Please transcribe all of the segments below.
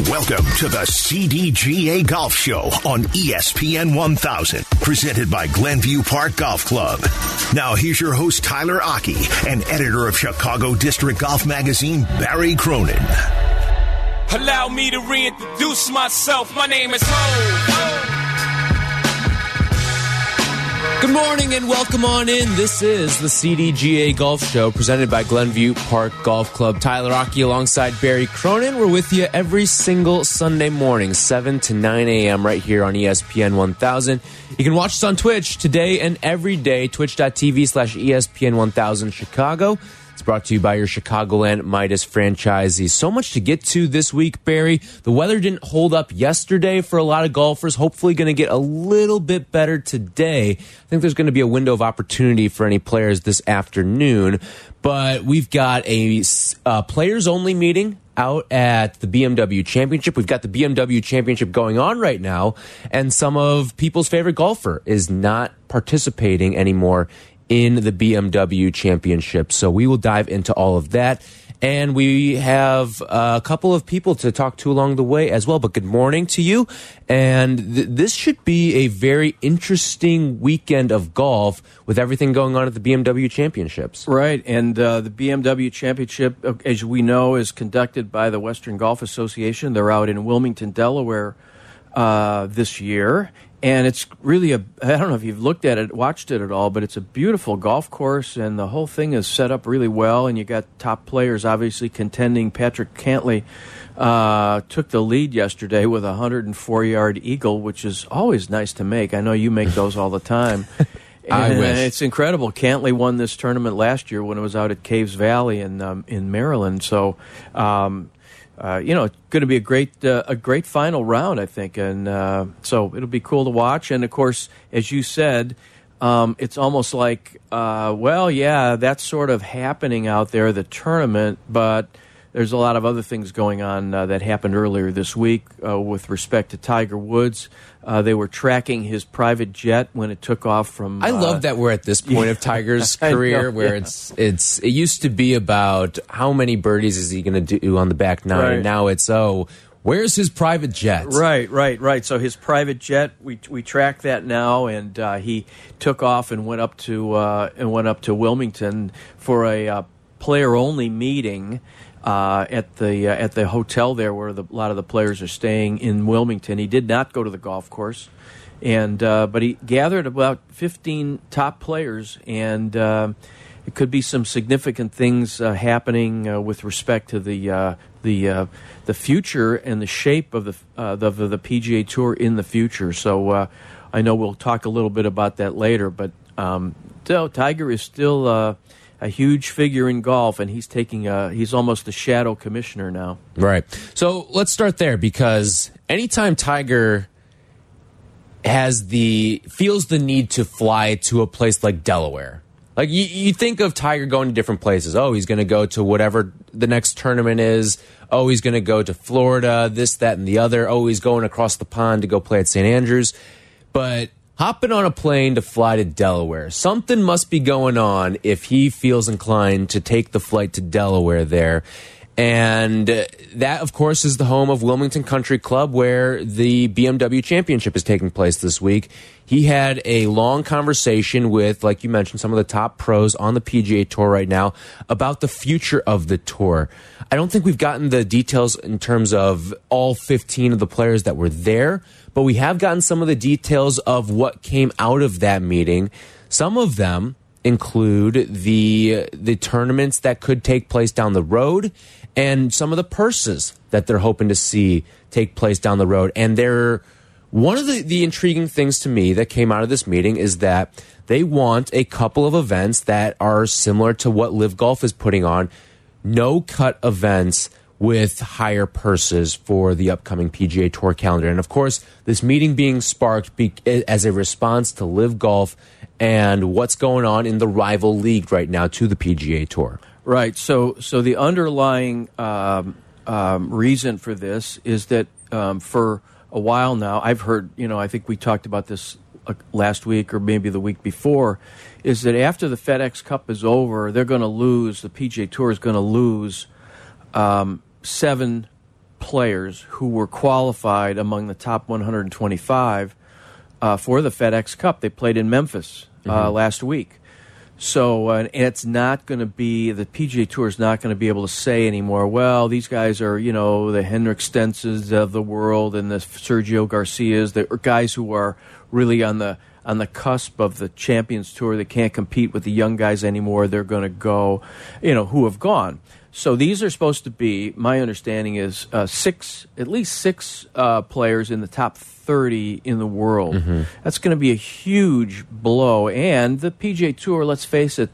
Welcome to the CDGA Golf Show on ESPN 1000, presented by Glenview Park Golf Club. Now, here's your host, Tyler Aki, and editor of Chicago District Golf Magazine, Barry Cronin. Allow me to reintroduce myself. My name is Ho. Good morning and welcome on in. This is the CDGA Golf Show presented by Glenview Park Golf Club. Tyler Aki alongside Barry Cronin. We're with you every single Sunday morning, 7 to 9 a.m. right here on ESPN 1000. You can watch us on Twitch today and every day, twitch.tv slash ESPN 1000 Chicago. It's brought to you by your Chicagoland Midas franchisees. So much to get to this week, Barry. The weather didn't hold up yesterday for a lot of golfers. Hopefully, going to get a little bit better today. I think there's going to be a window of opportunity for any players this afternoon. But we've got a uh, players only meeting out at the BMW Championship. We've got the BMW Championship going on right now, and some of people's favorite golfer is not participating anymore in the BMW Championship. So we will dive into all of that. And we have a couple of people to talk to along the way as well. But good morning to you. And th this should be a very interesting weekend of golf with everything going on at the BMW Championships. Right. And uh, the BMW Championship, uh, as we know, is conducted by the Western Golf Association. They're out in Wilmington, Delaware uh, this year and it's really a i don't know if you've looked at it watched it at all but it's a beautiful golf course and the whole thing is set up really well and you got top players obviously contending patrick Cantlay uh, took the lead yesterday with a 104 yard eagle which is always nice to make i know you make those all the time I wish. It's incredible. Cantlay won this tournament last year when it was out at Caves Valley in um, in Maryland. So, um, uh, you know, it's going to be a great uh, a great final round, I think, and uh, so it'll be cool to watch. And of course, as you said, um, it's almost like, uh, well, yeah, that's sort of happening out there, the tournament, but there's a lot of other things going on uh, that happened earlier this week uh, with respect to Tiger Woods. Uh, they were tracking his private jet when it took off from. I love that we're at this point yeah. of Tiger's career know, where yeah. it's it's it used to be about how many birdies is he going to do on the back nine, Right. and now it's oh. Where's his private jet? Right, right, right. So his private jet, we we track that now, and uh, he took off and went up to uh, and went up to Wilmington for a uh, player only meeting. Uh, at the uh, at the hotel there, where the, a lot of the players are staying in Wilmington, he did not go to the golf course, and uh, but he gathered about fifteen top players, and uh, it could be some significant things uh, happening uh, with respect to the the the future and the shape of the the, the PGA Tour in the future. So I know we'll talk a little bit about that later, but um, so Tiger is still a huge figure in golf, and he's taking a, he's almost a shadow commissioner now. Right. So let's start there because anytime Tiger has the feels the need to fly to a place like Delaware. Like you, you think of Tiger going to different places. Oh, he's going to go to whatever the next tournament is. Oh, he's going to go to Florida, this, that, and the other. Oh, he's going across the pond to go play at St. Andrews. But hopping on a plane to fly to Delaware, something must be going on if he feels inclined to take the flight to Delaware there. And uh, that, of course, is the home of Wilmington Country Club, where the BMW Championship is taking place this week. He had a long conversation with, like you mentioned, some of the top pros on the PGA Tour right now about the future of the tour. I don't think we've gotten the details in terms of all 15 of the players that were there, but we have gotten some of the details of what came out of that meeting. Some of them include the the tournaments that could take place down the road and some of the purses that they're hoping to see take place down the road and they're one of the, the intriguing things to me that came out of this meeting is that they want a couple of events that are similar to what LIV Golf is putting on no cut events with higher purses for the upcoming PGA Tour calendar. And of course, this meeting being sparked be as a response to LIV Golf and what's going on in the rival league right now to the PGA Tour. Right. So, so the underlying um, um, reason for this is that um, for a while now, I've heard. You know, I think we talked about this uh, last week or maybe the week before. Is that after the FedEx Cup is over, they're going to lose. The PGA Tour is going to lose um, seven players who were qualified among the top 125 uh, for the FedEx Cup. They played in Memphis uh, last week. So uh, and it's not going to be the PGA Tour is not going to be able to say anymore. Well, these guys are you know the Henrik Stensons of the world and the Sergio Garcias, the guys who are really on the on the cusp of the Champions Tour. They can't compete with the young guys anymore. They're going to go, you know, who have gone. So these are supposed to be. My understanding is uh, six, at least six uh, players in the top thirty in the world. That's going to be a huge blow. And the PGA Tour, let's face it,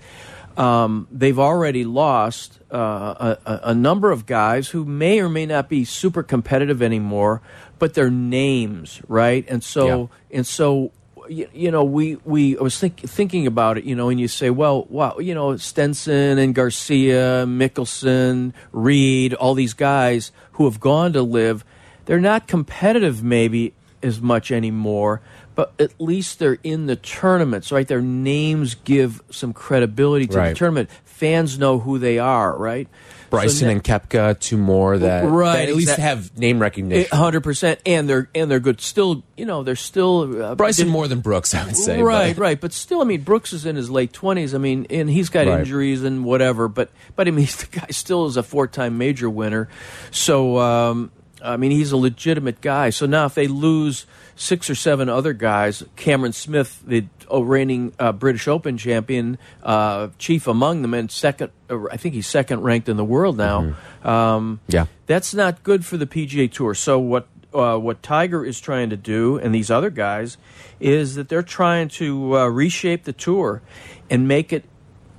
um, they've already lost uh, a, a- a number of guys who may or may not be super competitive anymore, but they're names, right? And so, and so, you, you know, we we I was think, thinking about it, you know, and you say, well, wow, you know, Stenson and Garcia, Mickelson, Reed, all these guys who have gone to LIV, they're not competitive maybe as much anymore, but at least they're in the tournaments, right? Their names give some credibility to the tournament. Fans know who they are, right? Bryson So and Koepka, two more that, Right, that at least have name recognition. hundred percent, and they're and they're good. Still, you know, they're still uh, Bryson more than Brooks, I would say. right, but- right. But still, I mean, Brooks is in his late twenties. I mean, and he's got Right. injuries and whatever. But but I mean, the guy still is a four-time major winner. So um, I mean, he's a legitimate guy. So now, if they lose six or seven other guys, Cameron Smith, the reigning uh, British Open champion, uh, chief among them, and second, uh, I think he's second ranked in the world now. Um, Yeah. that's not good for the PGA Tour. So what uh, what Tiger is trying to do, and these other guys, is that they're trying to uh, reshape the tour and make it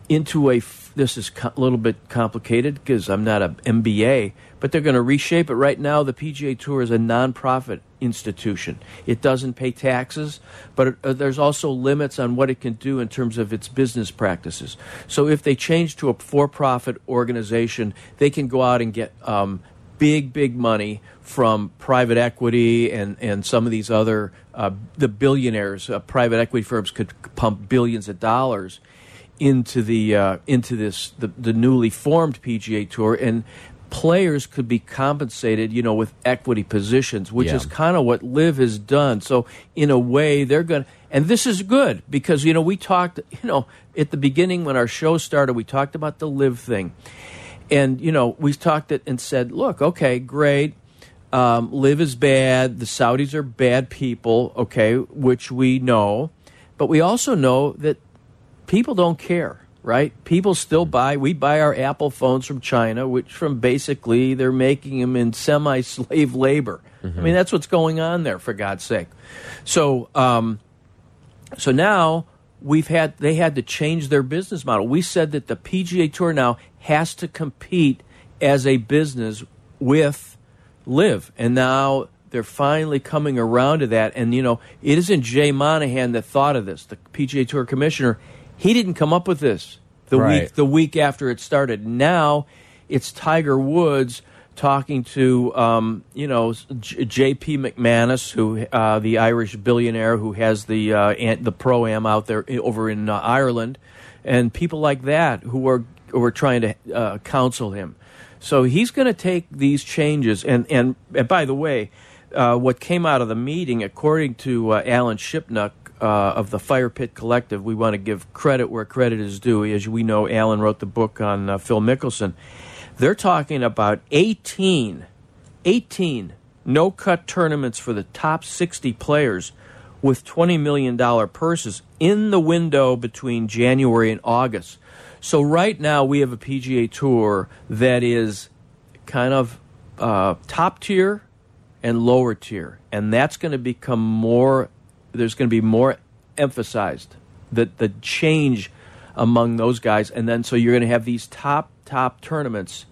into a. f- This is a little bit complicated because I'm not a MBA, but they're going to reshape it. Right now, the PGA Tour is a nonprofit institution. It doesn't pay taxes, but it, uh, there's also limits on what it can do in terms of its business practices. So if they change to a for-profit organization, they can go out and get um, big, big money from private equity and, and some of these other uh, the billionaires. Uh, private equity firms could pump billions of dollars into the uh, into this the, the newly formed PGA Tour and players could be compensated you know with equity positions which Yeah. is kind of what LIV has done. So in a way they're going to and this is good because you know we talked you know at the beginning when our show started we talked about the LIV thing. And you know we talked it and said look okay great. Um, LIV is bad. The saudis are bad people okay which we know. But we also know that people don't care right people still buy we buy our apple phones from china which from basically they're making them in semi-slave labor i mean that's what's going on there for god's sake so um, so now we've had they had to change their business model. We said that the PGA Tour now has to compete as a business with LIV, and now they're finally coming around to that. And you know, it isn't Jay Monahan that thought of this, the PGA Tour commissioner. He didn't come up with this the Right. week the week after it started. Now it's Tiger Woods talking to um, you know J.P. McManus, who uh, the Irish billionaire who has the uh, the pro am out there over in uh, Ireland, and people like that who are who are trying to uh, counsel him. So he's going to take these changes, and and, and by the way, uh, what came out of the meeting, according to uh, Alan Shipnuck. Uh, of the Fire Pit Collective, we want to give credit where credit is due. As we know, Alan wrote the book on uh, Phil Mickelson. They're talking about 18, 18 no cut tournaments for the top 60 players with $20 million purses in the window between January and August. So, right now, we have a PGA Tour that is kind of uh, top tier and lower tier. And that's going to become more, there's going to be more emphasized that the change among those guys. And then so you're going to have these top, top tournaments.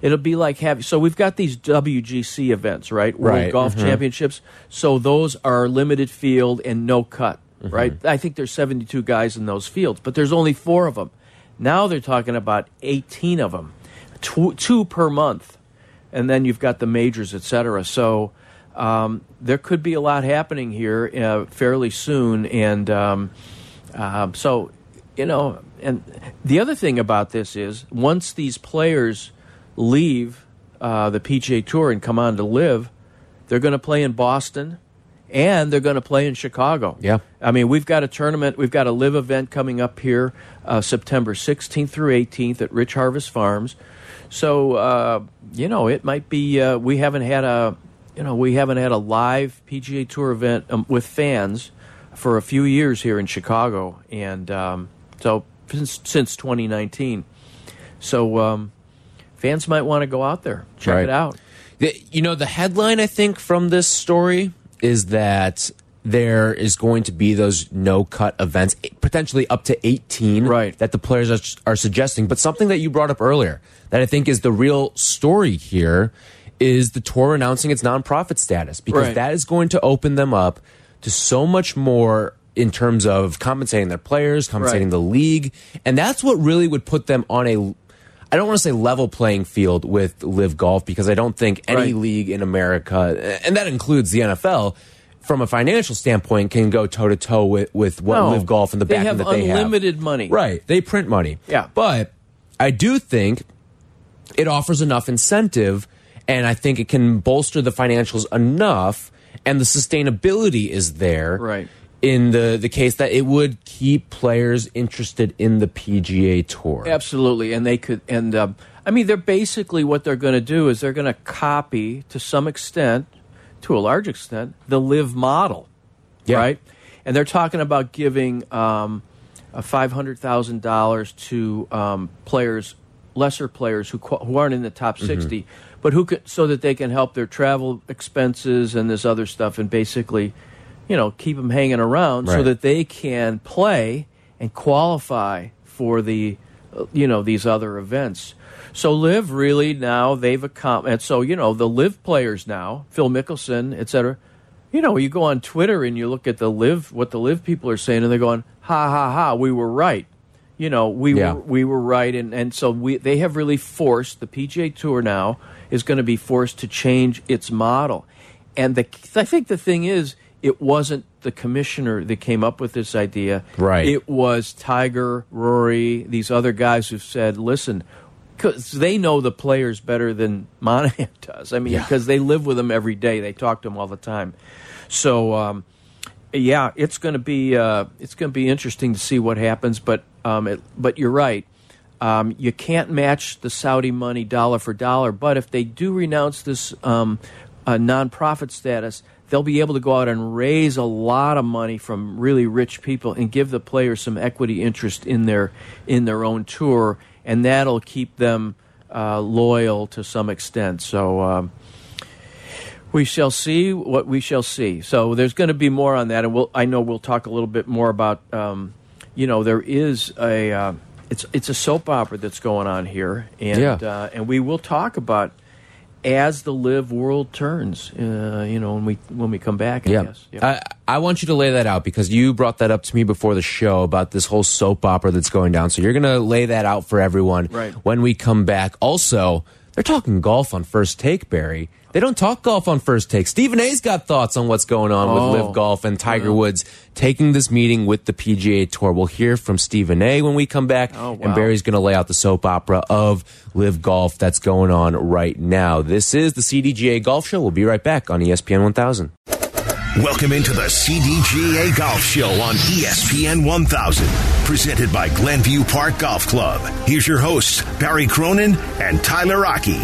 It'll be like having, so we've got these WGC events, right? World Right, Golf mm-hmm. Championships. So those are limited field and no cut, mm-hmm. right? I think there's 72 guys in those fields, but there's only four of them. Now they're talking about 18 of them, two, two per month and then you've got the majors, et cetera. So um, there could be a lot happening here uh, fairly soon, and um, um, so you know. And the other thing about this is, once these players leave uh, the PGA Tour and come on to LIV, they're going to play in Boston and they're going to play in Chicago. Yeah. I mean, we've got a tournament, we've got a LIV event coming up here uh, September 16th through 18th at Rich Harvest Farms. So, uh, you know, it might be, uh, we haven't had a, you know, we haven't had a live PGA Tour event um, with fans for a few years here in Chicago. And um, so, since, since 2019. So, um, fans might want to go out there, check Right. it out. The- you know, the headline I think from this story is that there is going to be those no cut events, potentially up to 18 Right. that the players are, are suggesting. But something that you brought up earlier that I think is the real story here is the tour announcing its nonprofit status because Right. that is going to open them up to so much more in terms of compensating their players, compensating Right. the league. And that's what really would put them on a I don't want to say level playing field with LIV golf because I don't think any Right. league in America, and that includes the NFL, from a financial standpoint, can go toe to toe with with what No, LIV golf and the have that they have. unlimited money. Right? They print money. Yeah. but I do think it offers enough incentive, and I think it can bolster the financials enough, and the sustainability is there. Right. In the the case that it would keep players interested in the PGA Tour. Absolutely, and they could, and um, I mean, they're basically what they're going to do is they're going to copy to some extent, to a large extent, the LIV model, Yeah. right? And they're talking about giving um, a five hundred thousand dollars to um, players, lesser players who who aren't in the top Mm-hmm. 60 but who could so that they can help their travel expenses and this other stuff, and basically, you know, keep them hanging around so that they can play and qualify for the you know these other events. So LIV really now they've accomplished. So you know the LIV players now, Phil Mickelson, et cetera. You know, you go on Twitter and you look at the LIV what the LIV people are saying, and they're going, "Ha ha ha, we were right." You know, we Yeah. were we were right, and and so we they have really forced the PGA Tour now is going to be forced to change its model, and the I think the thing is it wasn't the commissioner that came up with this idea. Right. It was Tiger, Rory, these other guys who've said, listen, because they know the players better than Monahan does. I mean, Yeah. because they live with them every day, they talk to them all the time. So, um, yeah, it's going to be uh, it's going to be interesting to see what happens. But um, it, but you're right. Um, you can't match the Saudi money dollar for dollar. But if they do renounce this um, uh, nonprofit status, they'll be able to go out and raise a lot of money from really rich people and give the players some equity interest in their in their own tour, and that'll keep them uh, loyal to some extent. So. Um, we shall see what we shall see. So there's going to be more on that, and we'll. I know we'll talk a little bit more about. Um, you know, there is a. Uh, it's it's a soap opera that's going on here, and Yeah. uh, and we will talk about as the LIV world turns. Uh, you know, when we when we come back. I Yeah. guess. Yeah. I, I want you to lay that out because you brought that up to me before the show about this whole soap opera that's going down. So you're going to lay that out for everyone Right. when we come back. Also, they're talking golf on first take, Barry. They don't talk golf on first take. Stephen A's got thoughts on what's going on Oh. with LIV Golf and Tiger Woods taking this meeting with the PGA Tour. We'll hear from Stephen A when we come back, Oh, wow. and Barry's going to lay out the soap opera of LIV Golf that's going on right now. This is the CDGA Golf Show. We'll be right back on ESPN 1000. Welcome into the CDGA Golf Show on ESPN 1000, presented by Glenview Park Golf Club. Here's your hosts, Barry Cronin and Tyler Aki.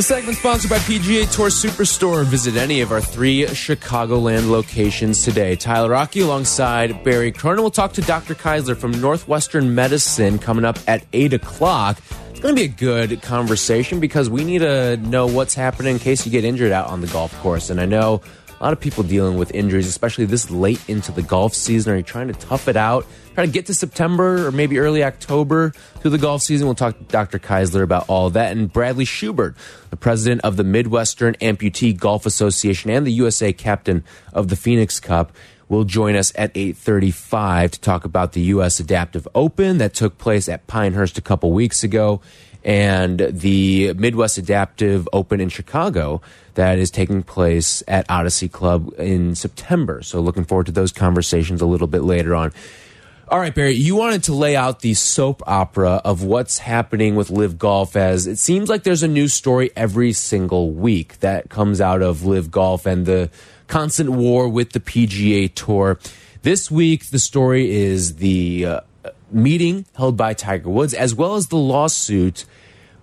The segment sponsored by PGA Tour Superstore. Visit any of our three Chicagoland locations today. Tyler Aki alongside Barry Cronin. We'll talk to Dr. Keisler from Northwestern Medicine coming up at 8 o'clock. It's going to be a good conversation because we need to know what's happening in case you get injured out on the golf course. And I know a lot of people dealing with injuries, especially this late into the golf season. Are you trying to tough it out? Try to get to September or maybe early October through the golf season. We'll talk to Dr. Keisler about all that. And Bradley Schubert, the president of the Midwestern Amputee Golf Association and the USA captain of the Phoenix Cup, will join us at 8.35 to talk about the U.S. Adaptive Open that took place at Pinehurst a couple weeks ago and the Midwest Adaptive Open in Chicago that is taking place at Odyssey Club in September. So looking forward to those conversations a little bit later on. All right, Barry, you wanted to lay out the soap opera of what's happening with LIV Golf as it seems like there's a new story every single week that comes out of LIV Golf and the constant war with the PGA Tour. This week, the story is the uh, meeting held by Tiger Woods as well as the lawsuit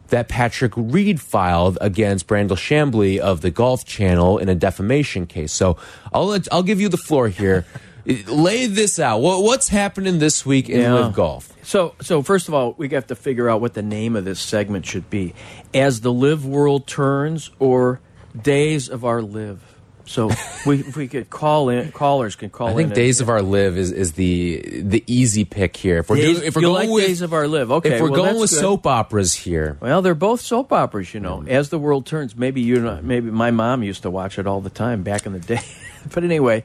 that Patrick Reed filed against Brandel Chamblee of the Golf Channel in a defamation case. So I'll let, I'll give you the floor here. Lay this out. What, what's happening this week in Yeah. LIV Golf? So, so first of all, we have to figure out what the name of this segment should be: "As the LIV World Turns" or "Days of Our LIV." So, we if we could call in callers can call in. I in. think and- Days of Our LIV is, is the the easy pick here. If we're Days- doing, if we're you going like with Days of Our LIV. Okay, if we're well, going with good. soap operas here, Well, they're both soap operas, you know. As the world turns, maybe you know, maybe my mom used to watch it all the time back in the day. but anyway,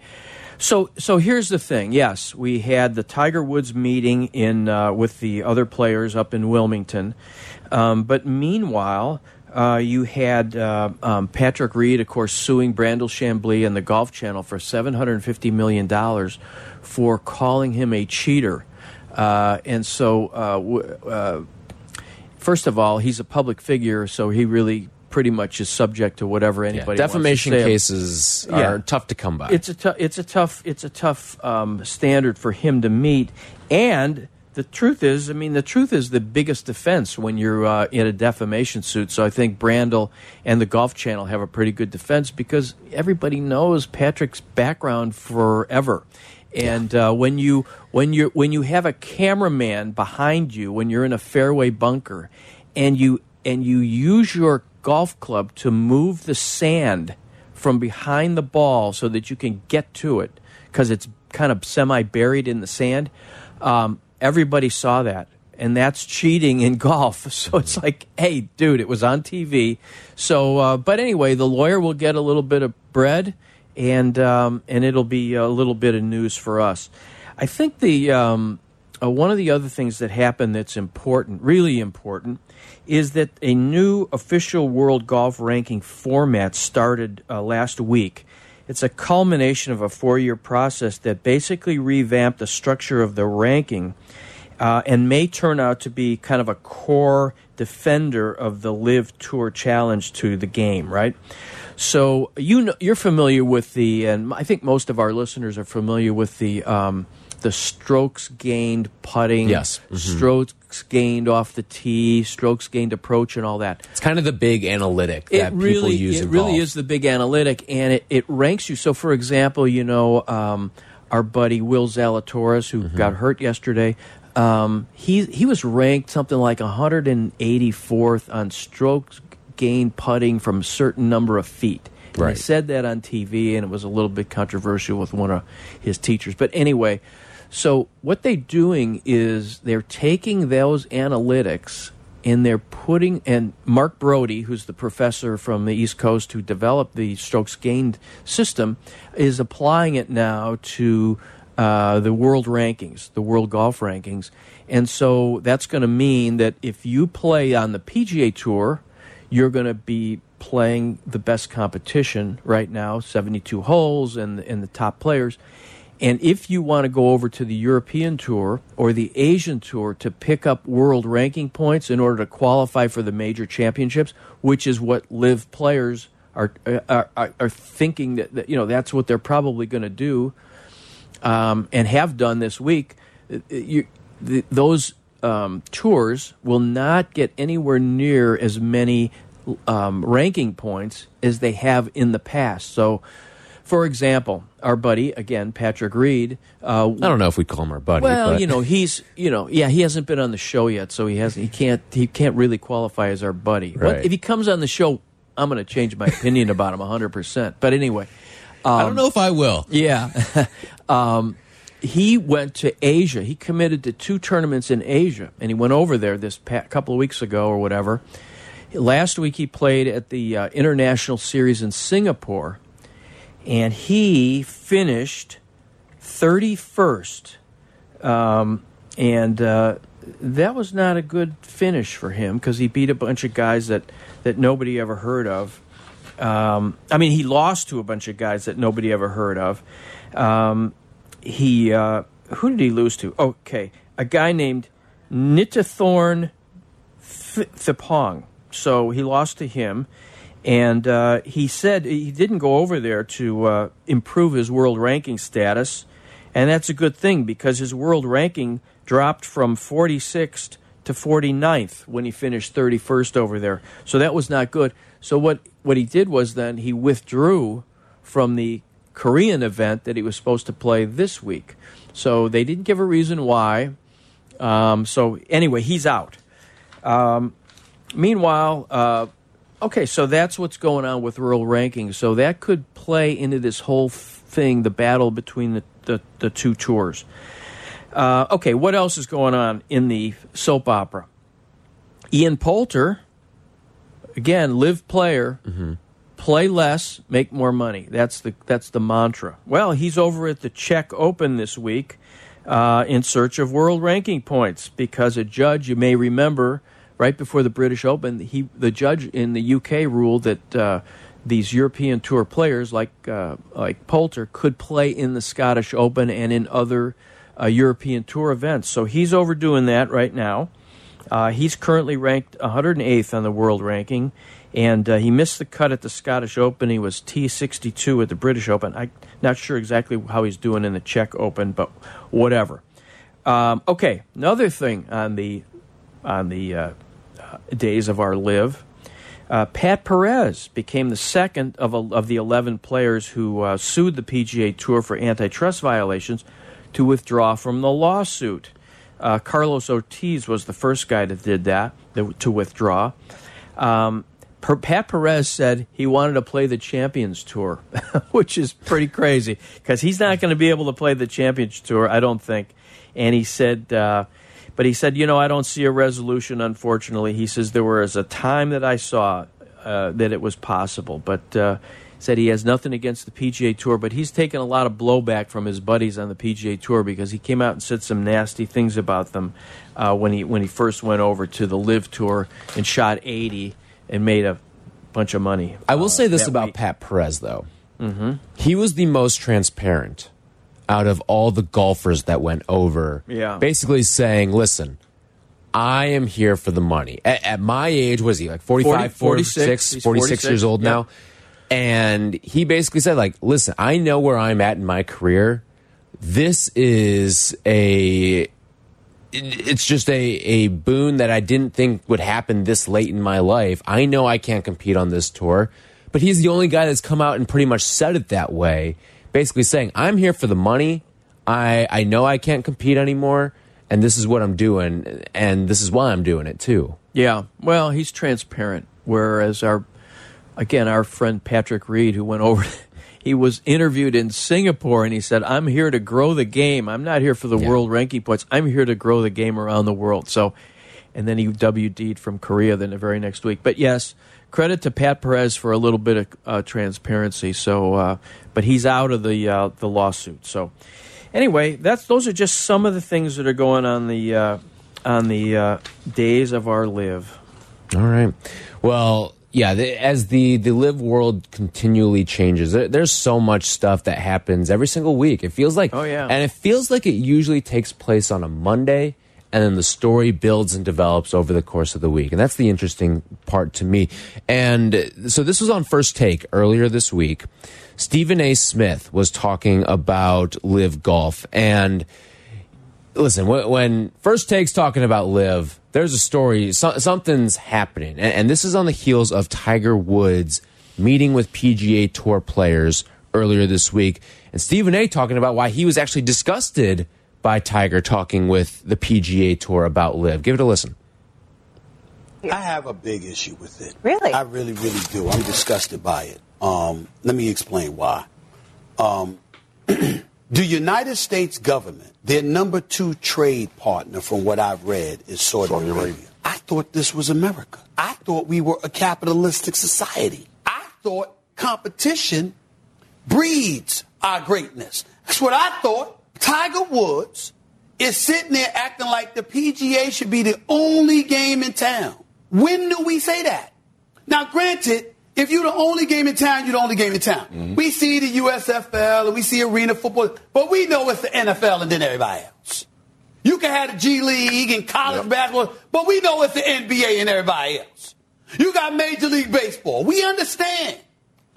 so so here's the thing. Yes, we had the Tiger Woods meeting in uh, with the other players up in Wilmington, um, but meanwhile. Uh, you had uh, um, Patrick Reed, of course, suing Brandel Chamblee and the Golf Channel for $750 million for calling him a cheater. Uh, and so uh, w- uh, first of all, he's a public figure, so he really pretty much is subject to whatever yeah, anybody defamation to say. cases Yeah. are tough to come by. It's a it's a tough it's a tough um, standard for him to meet, and the truth is, I mean, the truth is the biggest defense when you're uh, in a defamation suit. So I think Brandel and the Golf Channel have a pretty good defense because everybody knows Patrick's background forever. And uh, when you when you when you have a cameraman behind you when you're in a fairway bunker, and you and you use your golf club to move the sand from behind the ball so that you can get to it because it's kind of semi buried in the sand. Um, everybody saw that. And that's cheating in golf. So it's like, hey, dude, it was on TV. So, uh, but anyway, the lawyer will get a little bit of bread, and um, and it'll be a little bit of news for us. I think the um, uh, one of the other things that happened that's important, really important, is that a new official world golf ranking format started uh, last week. It's a culmination of a four year process that basically revamped the structure of the ranking uh, and may turn out to be kind of a core defender of the LIV Tour Challenge to the game, right? So you know, you're familiar with the, and I think most of our listeners are familiar with the um, the strokes gained putting, Yes. Mhm. strokes gained off the tee, strokes gained approach, and all that it's kind of the big analytic that it really, people use it really golf. is the big analytic, and it, it ranks you. So, for example, you know, um, our buddy Will Zalatoris, who Mm-hmm. got hurt yesterday, um, he he was ranked something like 184th on strokes gained putting from a certain number of feet. Right. He said that on TV, and it was a little bit controversial with one of his teachers. But anyway, so what they're doing is they're taking those analytics and they're putting and Mark Broadie, who's the professor from the East Coast who developed the strokes gained system, is applying it now to uh, the world rankings, the world golf rankings, and so that's going to mean that if you play on the PGA Tour, you're going to be playing the best competition right now, 72 holes and and the top players. And if you want to go over to the European Tour or the Asian Tour to pick up world ranking points in order to qualify for the major championships, which is what LIV players are are, are, are thinking that, that you know that's what they're probably going to do um, and have done this week, uh, you, the, those um, tours will not get anywhere near as many um, ranking points as they have in the past. So, for example, our buddy again, Patrick Reed. Uh, I don't know if we call him our buddy. well, but you know, he's you know, yeah, he hasn't been on the show yet, so he hasn't. he can't he can't really qualify as our buddy. Right. But if he comes on the show, I'm going to change my opinion about him 100. percent But anyway, I don't know if I will. yeah. um, he went to Asia. He committed to two tournaments in Asia, and he went over there this pa- couple of weeks ago or whatever. Last week he played at the uh, International Series in Singapore, and he finished 31st. Um, and uh, that was not a good finish for him because he beat a bunch of guys that that nobody ever heard of. Um, I mean, he lost to a bunch of guys that nobody ever heard of. Um, he uh, who did he lose to? Okay, a guy named Nitithorn Th- Thippong. So he lost to him, and uh, he said he didn't go over there to uh, improve his world ranking status, and that's a good thing because his world ranking dropped from 46th to 49th when he finished 31st over there. So that was not good. So what what he did was then he withdrew from the Korean event that he was supposed to play this week. So they didn't give a reason why. Um, so anyway, he's out. Um, meanwhile, uh, okay, so that's what's going on with world rankings. So that could play into this whole thing, the battle between the, the, the two tours. Uh, okay, what else is going on in the soap opera? Ian Poulter, again, LIV player, play less, make more money. That's the that's the mantra. Well, he's over at the Czech Open this week uh, in search of world ranking points because a judge, you may remember, right before the British Open, he the judge in the UK ruled that. Uh, these European Tour players, like uh, like Poulter, could play in the Scottish Open and in other uh, European Tour events. So he's overdoing that right now. Uh, he's currently ranked 108th on the world ranking, and uh, he missed the cut at the Scottish Open. He was T62 at the British Open. I'm not sure exactly how he's doing in the Czech Open, but whatever. Um, okay, another thing on the on the uh, days of our LIV. Uh, Pat Perez became the second of, a, of the 11 players who uh, sued the PGA Tour for antitrust violations to withdraw from the lawsuit. Uh, Carlos Ortiz was the first guy that did that, to withdraw. Um, per, Pat Perez said he wanted to play the Champions Tour, which is pretty crazy because he's not going to be able to play the Champions Tour, I don't think. And he said, uh, but he said, you know, I don't see a resolution, unfortunately. He says there was a time that I saw uh, that it was possible, but uh, said he has nothing against the PGA Tour, but he's taken a lot of blowback from his buddies on the PGA Tour because he came out and said some nasty things about them uh, when he when he first went over to the LIV Tour and shot 80 and made a bunch of money. I will uh, say this about week. Pat Perez, though. Mm-hmm. He was the most transparent out of all the golfers that went over. Yeah. Basically saying, listen, I am here for the money. At, at my age, was he like 45, 40 46, 46? 46 years old yeah. now? And he basically said, like, listen, I know where I'm at in my career. This is a it's just a, a boon that I didn't think would happen this late in my life. I know I can't compete on this tour, but he's the only guy that's come out and pretty much said it that way, basically saying, I'm here for the money. I, I know I can't compete anymore, and this is what I'm doing, and this is why I'm doing it too. Yeah, well, he's transparent. Whereas our, again, our friend Patrick Reed, who went over, he was interviewed in Singapore, and he said, "I'm here to grow the game. I'm not here for the Yeah. world ranking points. I'm here to grow the game around the world." So, and then he WD'd from Korea then the very next week. But yes, credit to Pat Perez for a little bit of uh, transparency. So, uh, but he's out of the uh, the lawsuit. So, anyway, that's those are just some of the things that are going on the uh, on the uh, days of our LIV. All right. Well, yeah, the, as the the LIV world continually changes, there, there's so much stuff that happens every single week. It feels like Oh, yeah. And it feels like it usually takes place on a Monday and then the story builds and develops over the course of the week. And that's the interesting part to me. And so this was on First Take earlier this week. Stephen A. Smith was talking about LIV golf and listen when, first takes talking about LIV there's a story so, something's happening and, and this is on the heels of tiger woods meeting with pga tour players earlier this week and stephen a talking about why he was actually disgusted by tiger talking with the pga tour about LIV give it a listen I have a big issue with it. Really? I really, really do. I'm disgusted by it. Um, let me explain why. Um, the United States government, their number two trade partner, from what I've read, is Saudi, Arabia. I thought this was America. I thought we were a capitalistic society. I thought competition breeds our greatness. That's what I thought. Tiger Woods is sitting there acting like the PGA should be the only game in town. When do we say that? Now, granted, if you're the only game in town, you're the only game in town. Mm-hmm. We see the USFL and we see arena football, but we know it's the NFL and then everybody else. You can have the G League and college yep. basketball, but we know it's the NBA and everybody else. You got Major League Baseball. We understand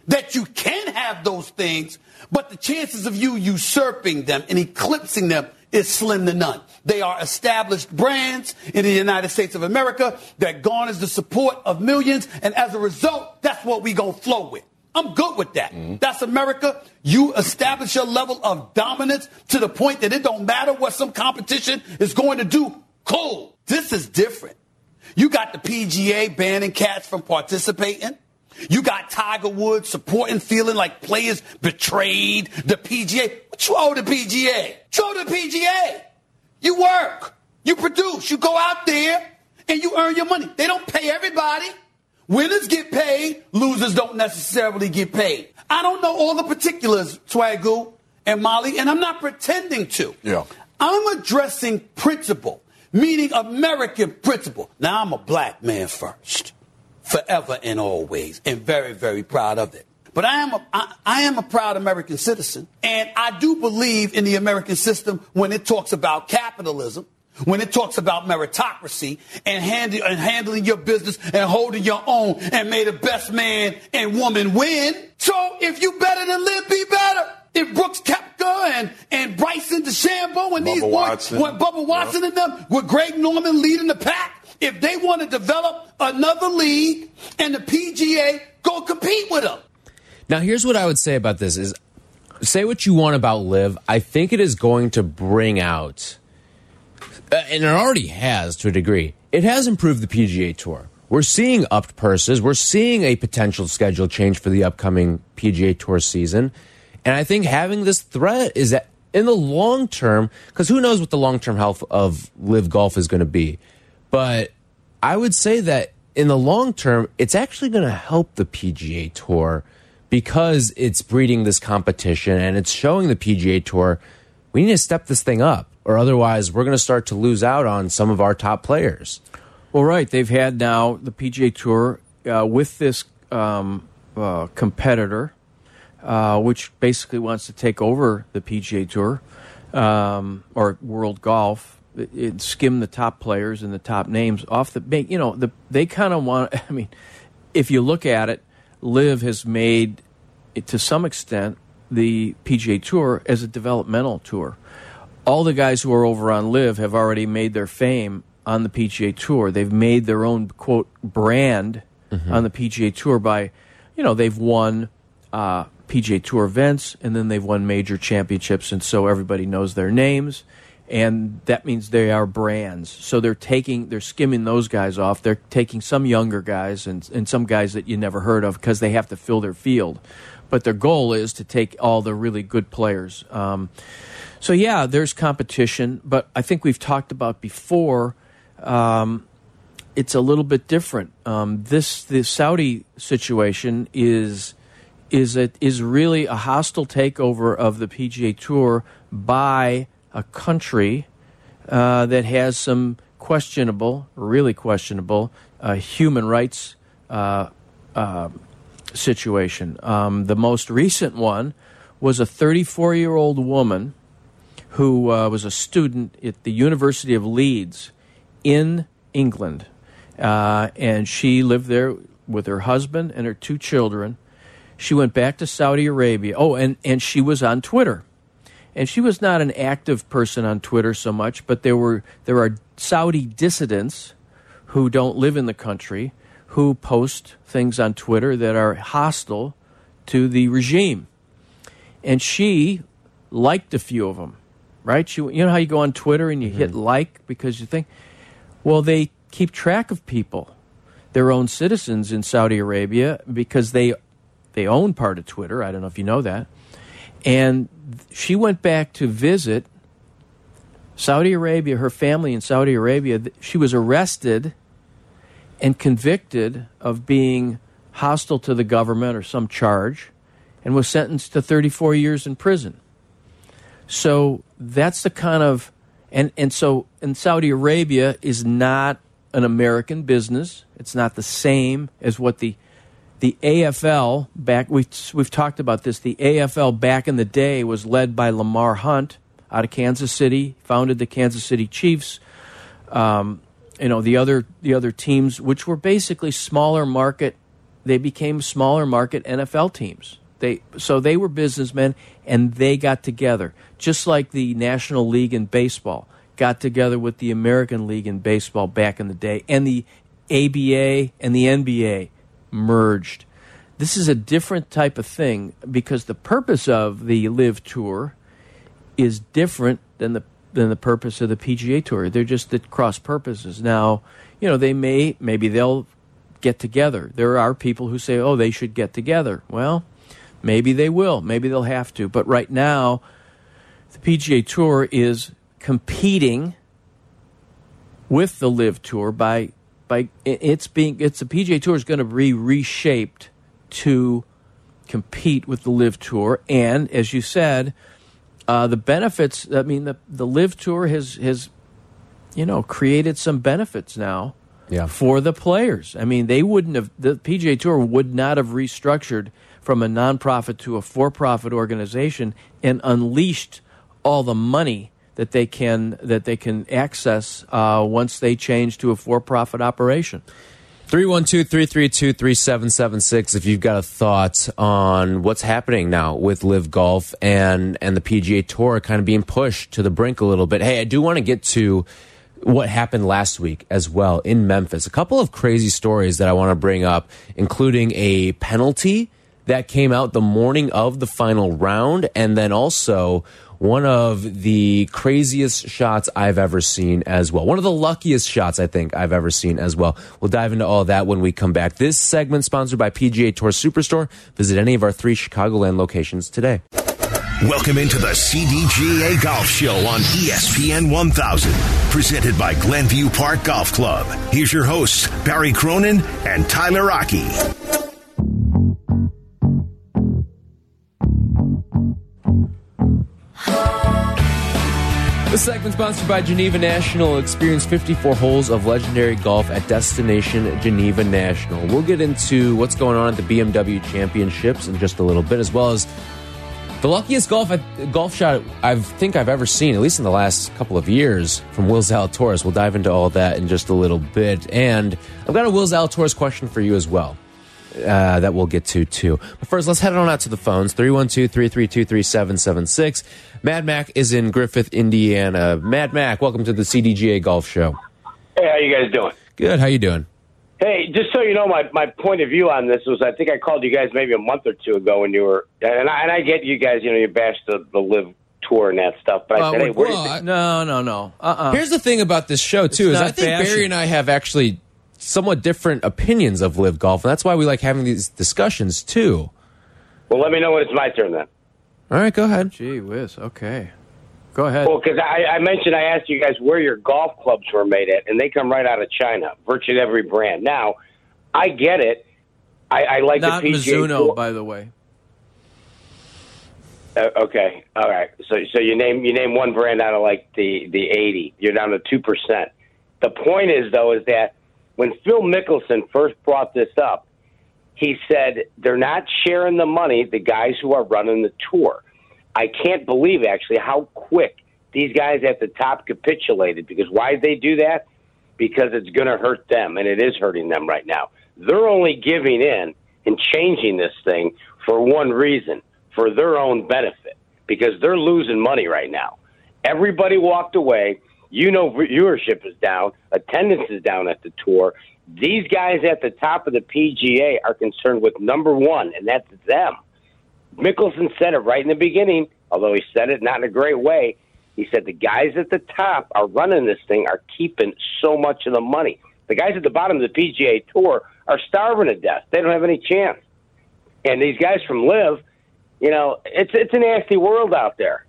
that you can have those things, but the chances of you usurping them and eclipsing them is slim to none. They are established brands in the United States of America that garners the support of millions, and as a result, that's what we gonna flow with. I'm good with that. Mm-hmm. That's America. You establish your level of dominance to the point that it don't matter what some competition is going to do. Cool. This is different. You got the PGA banning cats from participating. You got Tiger Woods supporting, feeling like players betrayed the PGA. What you owe the PGA? You owe the PGA. You work, you produce, you go out there and you earn your money. They don't pay everybody. Winners get paid, losers don't necessarily get paid. I don't know all the particulars, Swagoo and Molly, and I'm not pretending to. Yeah. I'm addressing principle, meaning American principle. Now, I'm a black man first forever and always, and very, very proud of it. But I am a, I, I am a proud American citizen, and I do believe in the American system when it talks about capitalism, when it talks about meritocracy and, hand, and handling your business and holding your own and may the best man and woman win. So if you better than LIV, be better. If Brooks Koepka and, and Bryson DeChambeau and Bubba these Watson. boys, Bubba Watson yep. and them, with Greg Norman leading the pack, if they want to develop another league and the PGA go compete with them. Now, here's what I would say about this: is say what you want about LIV. I think it is going to bring out, uh, and it already has to a degree. It has improved the PGA Tour. We're seeing upped purses. We're seeing a potential schedule change for the upcoming PGA Tour season. And I think having this threat is that in the long term, because who knows what the long term health of LIV golf is going to be. But I would say that in the long term, it's actually going to help the PGA Tour because it's breeding this competition and it's showing the PGA Tour we need to step this thing up, or otherwise we're going to start to lose out on some of our top players. Well, right. They've had now the PGA Tour uh, with this um, uh, competitor, uh, which basically wants to take over the PGA Tour um, or World Golf it, skim the top players and the top names off the you know the they kind of want I mean if you look at it LIV has made it, to some extent the PGA Tour as a developmental tour. All the guys who are over on LIV have already made their fame on the PGA Tour. They've made their own quote brand mm-hmm. on the PGA Tour by you know they've won uh, PGA Tour events and then they've won major championships and so everybody knows their names and that means they are brands. So they're taking, they're skimming those guys off. They're taking some younger guys and, and some guys that you never heard of because they have to fill their field. But their goal is to take all the really good players. Um, so yeah, there's competition, but I think we've talked about before. Um, it's a little bit different. Um, this the Saudi situation is is it is really a hostile takeover of the PGA Tour by a country uh, that has some questionable, really questionable, uh, human rights uh, uh situation. Um, the most recent one was a 34 year old woman who uh, was a student at the University of Leeds in England. Uh, and she lived there with her husband and her two children. She went back to Saudi Arabia. Oh, and, and she was on Twitter and she was not an active person on Twitter so much, but there were there are Saudi dissidents who don't live in the country who post things on Twitter that are hostile to the regime. And she liked a few of them, right? She, you know how you go on Twitter and you mm -hmm. hit like because you think, well, they keep track of people, their own citizens in Saudi Arabia, because they they own part of Twitter. I don't know if you know that. And she went back to visit Saudi Arabia, her family in Saudi Arabia. She was arrested and convicted of being hostile to the government or some charge and was sentenced to 34 years in prison. So that's the kind of And and so and Saudi Arabia is not an American business. It's not the same as what the the AFL back we've we've talked about this. The AFL back in the day was led by Lamar Hunt out of Kansas City, founded the Kansas City Chiefs. Um, you know the other the other teams, which were basically smaller market, they became smaller market NFL teams. They so they were businessmen and they got together, just like the National League in baseball got together with the American League in baseball back in the day, and the ABA and the NBA merged. This is a different type of thing because the purpose of the LIV Tour is different than the than the purpose of the PGA Tour. They're just at cross purposes. Now, you know, they may maybe they'll get together. There are people who say, "Oh, they should get together." Well, maybe they will. Maybe they'll have to. But right now, the PGA Tour is competing with the LIV Tour by by it's being it's the PGA Tour is going to be reshaped to compete with the LIV Tour, and as you said, uh, the benefits. I mean, the the LIV Tour has has you know created some benefits now. Yeah. For the players, I mean, they wouldn't have the PGA Tour would not have restructured from a nonprofit to a for-profit organization and unleashed all the money that they can that they can access uh, once they change to a for-profit operation. 312-332-3776 if you've got a thought on what's happening now with LIV Golf and and the PGA Tour kind of being pushed to the brink a little bit. Hey, I do want to get to what happened last week as well in Memphis. A couple of crazy stories that I want to bring up, including a penalty that came out the morning of the final round and then also one of the craziest shots I've ever seen as well. One of the luckiest shots I think I've ever seen as well. We'll dive into all that when we come back. This segment sponsored by PGA Tour Superstore. Visit any of our three Chicagoland locations today. Welcome into the CDGA Golf Show on ESPN 1000, presented by Glenview Park Golf Club. Here's your hosts, Barry Cronin and Tyler Aki. This segment sponsored by Geneva National. Experience 54 holes of legendary golf at Destination Geneva National. We'll get into what's going on at the BMW Championships in just a little bit, as well as the luckiest golf golf shot I think I've ever seen, at least in the last couple of years, from Will Zalatoris. We'll dive into all that in just a little bit, and I've got a Will Zalatoris question for you as well. Uh, that we'll get to too. But first, let's head on out to the phones 312 332 3776. Mad Mac is in Griffith, Indiana. Mad Mac, welcome to the CDGA Golf Show. Hey, how you guys doing? Good. How you doing? Hey, just so you know, my, my point of view on this was I think I called you guys maybe a month or two ago when you were, and I, and I get you guys, you know, you bashed the, the LIV tour and that stuff, but I Uh, said, hey, where do you well, think? no, no, no. Uh-uh. Here's the thing about this show too is I think fashion. Barry and I have actually somewhat different opinions of LIV golf, and that's why we like having these discussions too. Well, let me know when it's my turn then. All right, go ahead. Gee whiz. Okay. Go ahead. Well, because I, I mentioned, I asked you guys where your golf clubs were made at, and they come right out of China, virtually every brand. Now, I get it. I, I like Not the PGA Mizuno, Tour. by the way. Uh, okay, all right. So, so you name you name one brand out of like the the eighty. You're down to two percent. The point is, though, is that when Phil Mickelson first brought this up, he said they're not sharing the money. The guys who are running the tour. I can't believe actually how quick these guys at the top capitulated. Because why did they do that? Because it's going to hurt them, and it is hurting them right now. They're only giving in and changing this thing for one reason for their own benefit because they're losing money right now. Everybody walked away. You know, viewership is down, attendance is down at the tour. These guys at the top of the PGA are concerned with number one, and that's them. Mickelson said it right in the beginning, although he said it not in a great way. He said the guys at the top are running this thing are keeping so much of the money. The guys at the bottom of the PGA Tour are starving to death. They don't have any chance. And these guys from LIV, you know, it's it's a nasty world out there.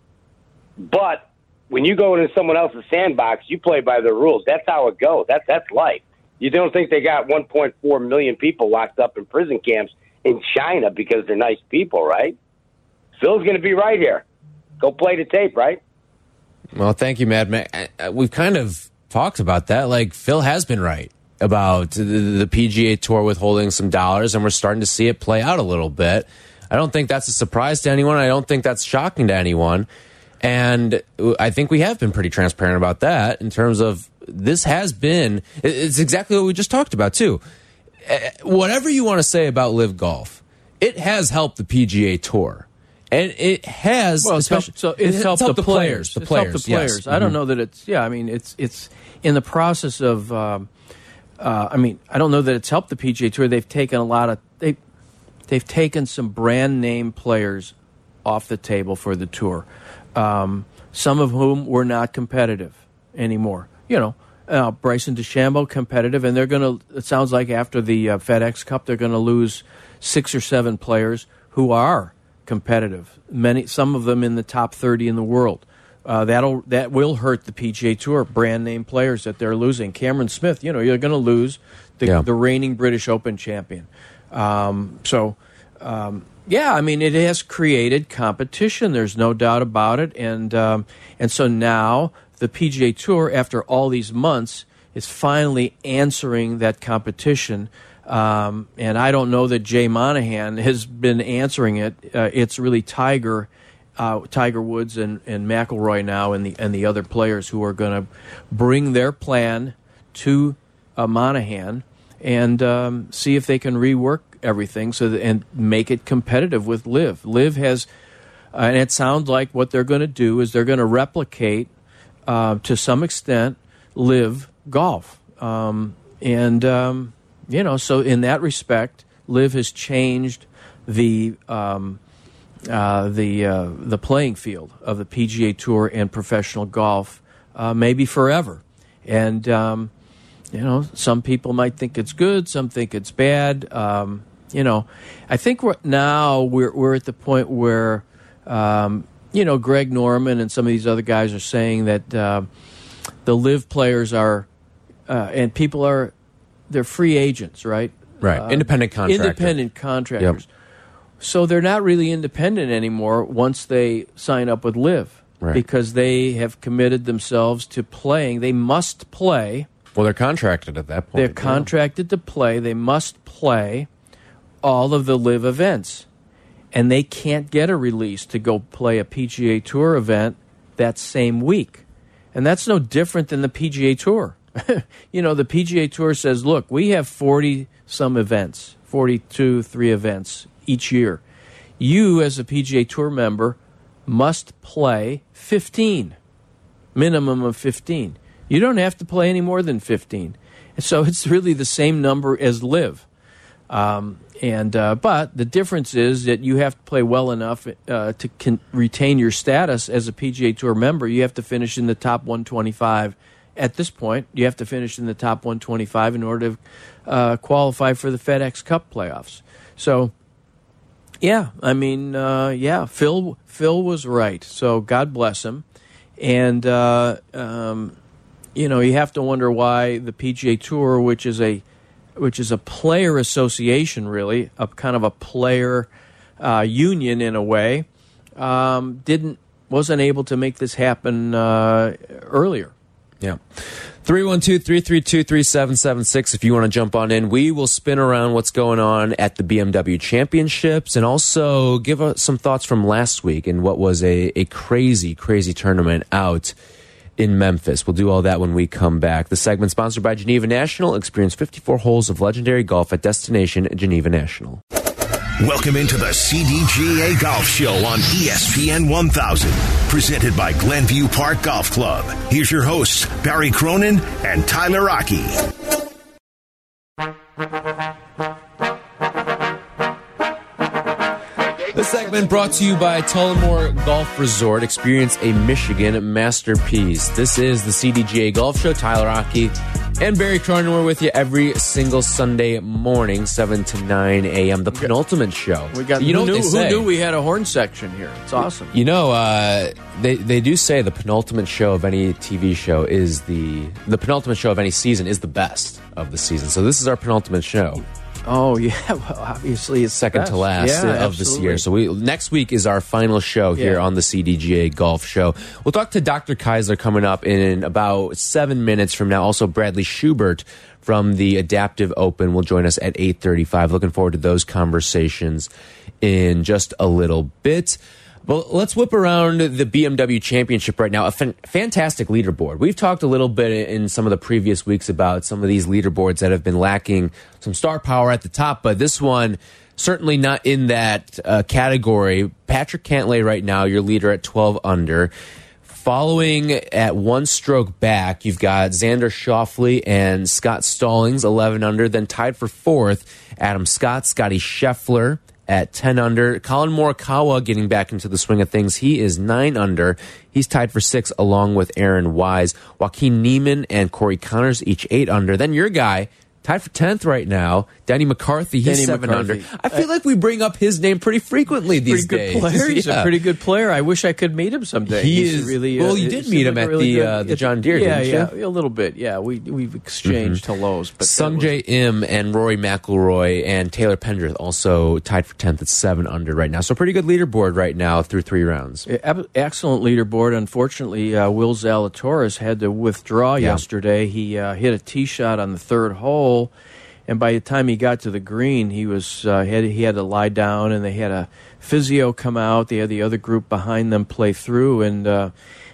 But when you go into someone else's sandbox, you play by the rules. That's how it goes. That's that's life. You don't think they got 1.4 million people locked up in prison camps in China because they're nice people, right? Phil's going to be right here. Go play the tape, right? Well, thank you, Mad Mac. Uh, uh, We've kind of talked about that. Like Phil has been right about the PGA Tour withholding some dollars, and we're starting to see it play out a little bit. I don't think that's a surprise to anyone. I don't think that's shocking to anyone. And I think we have been pretty transparent about that in terms of this has been, it's exactly what we just talked about, too. Eh, Whatever you want to say about LIV Golf, it has helped the PGA Tour. And it has, Well, it's helped, especially, so it's, helped, the players. The It's players, helped the yes. players. I don't know that it's. Yeah, I mean, it's it's in the process of. Um, uh, I mean, I don't know that it's helped the PGA Tour. They've taken a lot of they, they've taken some brand name players off the table for the tour. Um, some of whom were not competitive anymore. You know, uh, Bryson DeChambeau competitive, and they're going to. It sounds like after the uh, FedEx Cup, they're going to lose six or seven players who are competitive. Many, some of them in the top thirty in the world. Uh, that'll that will hurt the PGA Tour brand name players that they're losing. Cameron Smith, you know, you're going to lose the, Yeah. the reigning British Open champion. Um, so, um, yeah, I mean, it has created competition. There's no doubt about it, and um, and so now the PGA Tour, after all these months, is finally answering that competition. Um, and I don't know that Jay Monahan has been answering it. Uh, it's really Tiger, uh, Tiger Woods and, and McIlroy now, and the and the other players who are going to bring their plan to uh, Monahan and um, see if they can rework everything so that, and make it competitive with LIV. LIV has, uh, and it sounds like what they're going to do is they're going to replicate uh, to some extent LIV golf, um, and um, you know, so in that respect, LIV has changed the. Um, uh, the uh, the playing field of the PGA Tour and professional golf, uh, maybe forever. And um, you know, some people might think it's good, some think it's bad. Um, you know, I think we're, now we're we're at the point where um, you know Greg Norman and some of these other guys are saying that uh, the LIV players are uh, and people are they're free agents, right? Right. Uh, Independent contractor. Independent contractors. So they're not really independent anymore once they sign up with LIV Right. because they have committed themselves to playing. They must play. Well, they're contracted at that point. They're yeah. contracted to play. They must play all of the LIV events. And they can't get a release to go play a PGA Tour event that same week. And that's no different than the PGA Tour. you know, the PGA Tour says, look, we have 40 some events, 42, three events each year. You, as a PGA Tour member, must play 15, minimum of 15. You don't have to play any more than 15. So it's really the same number as LIV. Um, and uh, but the difference is that you have to play well enough uh, to retain your status as a PGA Tour member. You have to finish in the top 125. At this point, you have to finish in the top 125 in order to uh, qualify for the FedEx Cup playoffs. So, yeah, I mean, uh, yeah, Phil Phil was right. So God bless him. And uh, um, you know, you have to wonder why the PGA Tour, which is a which is a player association, really, a kind of a player uh, union in a way, um, didn't wasn't able to make this happen uh, earlier. Yeah. 312 332 3776. If you want to jump on in, we will spin around what's going on at the BMW Championships and also give us some thoughts from last week and what was a, a crazy, crazy tournament out in Memphis. We'll do all that when we come back. The segment sponsored by Geneva National. Experience 54 holes of legendary golf at destination Geneva National. Welcome into the CDGA Golf Show on ESPN 1000, presented by Glenview Park Golf Club. Here's your hosts, Barry Cronin and Tyler Aki. This segment brought to you by Tullymore Golf Resort. Experience a Michigan masterpiece. This is the CDGA Golf Show. Tyler Aki and Barry Cronin were with you every single Sunday morning, 7 to 9 a.m. The penultimate show. We got you know who, knew, who knew we had a horn section here? It's awesome. You know, uh, they they do say the penultimate show of any TV show is the the penultimate show of any season is the best of the season. So this is our penultimate show. Oh yeah, well, obviously it's second best. to last yeah, of this year. So we next week is our final show here Yeah. on the CDGA Golf Show. We'll talk to Dr. Keisler coming up in about seven minutes from now. Also, Bradley Schubert from the Adaptive Open will join us at eight thirty-five. Looking forward to those conversations in just a little bit. Well, let's whip around the BMW Championship right now. A fan fantastic leaderboard. We've talked a little bit in some of the previous weeks about some of these leaderboards that have been lacking some star power at the top, but this one certainly not in that uh, category. Patrick Cantlay right now, your leader at 12 under. Following at one stroke back, you've got Xander Schauffele and Scott Stallings, 11 under. Then tied for fourth, Adam Scott, Scotty Scheffler at 10 under. Collin Morikawa getting back into the swing of things. He is 9 under. He's tied for six along with Aaron Wise. Joaquin Niemann and Corey Conners each 8 under. Then your guy, tied for 10th right now, Danny McCarthy. He's Danny 7 McCarthy. under. I feel like we bring up his name pretty frequently these pretty good days. player. He's Yeah. a pretty good player. I wish I could meet him someday. He He's is- really. well, uh, you did meet him like at really the, good- uh, the John Deere, Yeah, didn't yeah, a little bit. Yeah, we we've exchanged hellos, but that was- Sungjae Im and Rory McIlroy and Taylor Pendrith also tied for 10th at 7 under right now. So pretty good leaderboard right now through three rounds. Excellent leaderboard. Unfortunately, uh, Will Zalatoris had to withdraw Yeah. yesterday. He uh, hit a tee shot on the third hole, and by the time he got to the green, he was uh, had he had to lie down, and they had a physio come out. They had the other group behind them play through, and uh,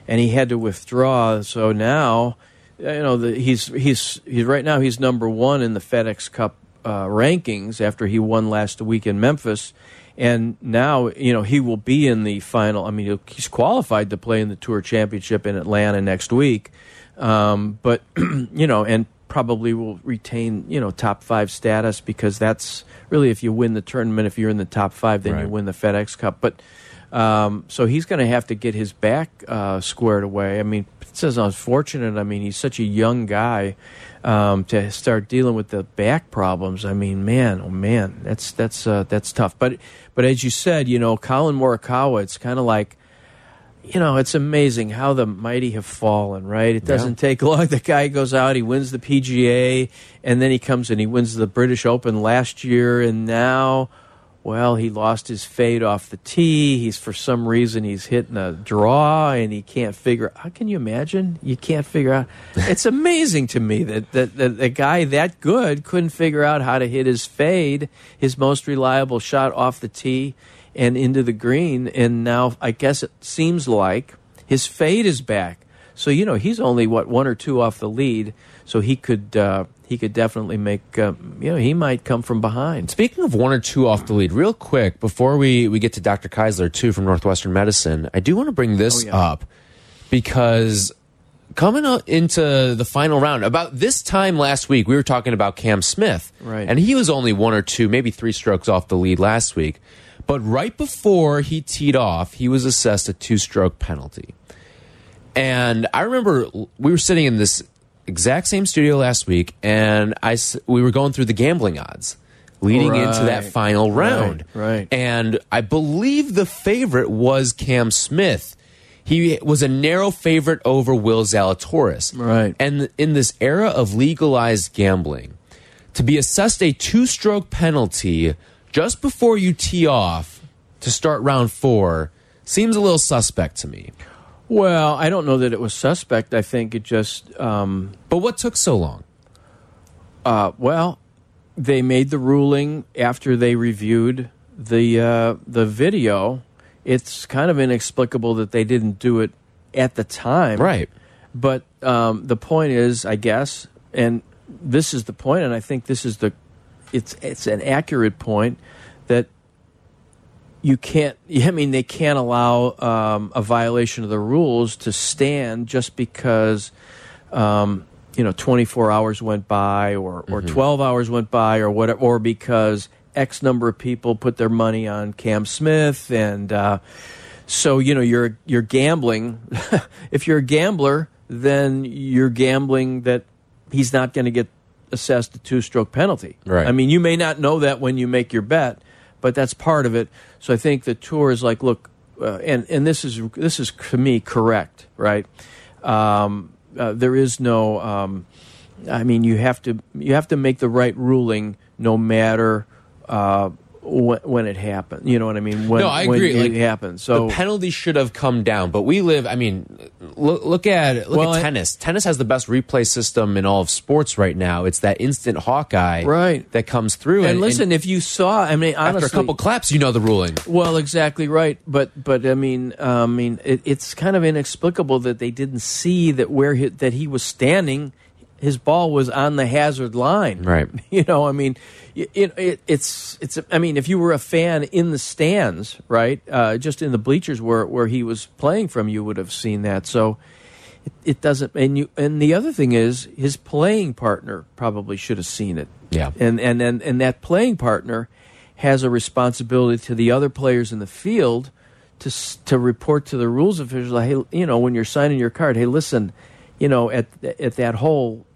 and he had to withdraw. So now, you know, the, he's he's he's right now he's number one in the FedEx Cup uh, rankings after he won last week in Memphis. And now, you know, he will be in the final. I mean, he's qualified to play in the Tour Championship in Atlanta next week. Um, but, you know, and probably will retain, you know, top five status because that's really if you win the tournament, if you're in the top five, then you win the FedEx Cup. But um, so he's going to have to get his back uh, squared away. I mean, it's as unfortunate. I mean, he's such a young guy um, to start dealing with the back problems. I mean, man, oh man, that's that's uh, that's tough. But but as you said, you know, Collin Morikawa, it's kind of like. You know, it's amazing how the mighty have fallen, right? It doesn't take long. The guy goes out, he wins the PGA, and then he comes and he wins the British Open last year, and now well, he lost his fade off the tee. He's for some reason he's hitting a draw and he can't figure. How can you imagine? You can't figure out. It's amazing to me that that, that a guy that good couldn't figure out how to hit his fade, his most reliable shot off the tee and into the green. And now I guess it seems like his fade is back. So you know he's only what one or two off the lead. So he could uh, he could definitely make uh, you know he might come from behind. Speaking of one or two off the lead, real quick, before we, we get to Dr. Keisler, too, from Northwestern Medicine, I do want to bring this Oh, yeah. up because coming into the final round, about this time last week, we were talking about Cam Smith. Right. And he was only one or two, maybe three strokes off the lead last week. But right before he teed off, he was assessed a two stroke penalty. And I remember we were sitting in this exact same studio last week, and I we were going through the gambling odds leading into that final round. right. And I believe the favorite was Cam Smith. He was a narrow favorite over Will Zalatoris. Right. And in this era of legalized gambling, to be assessed a two stroke penalty just before you tee off to start round four seems a little suspect to me. Well, I don't know that it was suspect. I think it just, um, But what took so long? uh, well, they made the ruling after they reviewed the uh, the video. It's kind of inexplicable that they didn't do it at the time, Right. But um, the point is, I guess, and this is the point, and I think this is the, it's it's an accurate point that you can't. I mean, they can't allow um, a violation of the rules to stand just because, um, you know, 24 hours went by or or 12 hours went by or whatever, or because X number of people put their money on Cam Smith and. Uh, so you know you're you're gambling. if you're a gambler, then you're gambling that he's not going to get assessed a two-stroke penalty. Right. I mean, you may not know that when you make your bet, but that's part of it. So I think the tour is like, look, uh, and and this is this is to me correct, right? Um, uh, there is no. Um, I mean, you have to you have to make the right ruling no matter uh, when, when it happened. You know what I mean? When, no, I when agree. it like happened. So the penalty should have come down, but we live. I mean, look, look at look Well, at I- tennis. Tennis has the best replay system in all of sports right now. It's that instant Hawkeye Right. that comes through. and listen, if you saw, I mean, honestly, after a couple claps, you know the ruling. Well, exactly right, but but I mean, uh, I mean, it, it's kind of inexplicable that they didn't see that where he, that he was standing, his ball was on the hazard line. Right. You know, I mean, it, it, it's it's. I mean, if you were a fan in the stands, right, uh, just in the bleachers where where he was playing from, you would have seen that. So. It, it doesn't, and you. And the other thing is, his playing partner probably should have seen it. Yeah. and and and, and that playing partner has a responsibility to the other players in the field to to report to the rules officials. Hey, you know, when you're signing your card, hey, listen, you know, at at that hole,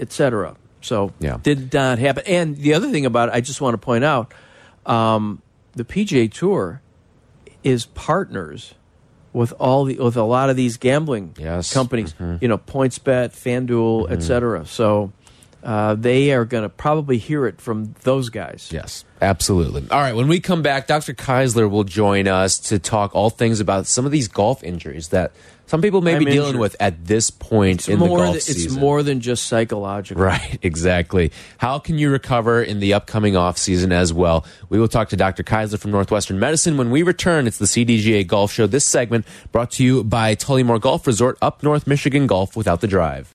etc. So Yeah. did not happen. And the other thing about it, I just want to point out, um, the PGA Tour is partners with all the with a lot of these gambling Yes. companies. You know, PointsBet, FanDuel, etc. So. Uh, they are going to probably hear it from those guys. Yes, absolutely. All right, when we come back, Dr. Keisler will join us to talk all things about some of these golf injuries that some people may I'm be dealing injured. with at this point It's in more. the golf th- it's more than just psychological. Right, exactly. How can you recover in the upcoming off season as well? We will talk to Dr. Keisler from Northwestern Medicine when we return. It's the CDGA Golf Show. This segment brought to you by Tullymore Golf Resort, up North Michigan Golf without the drive.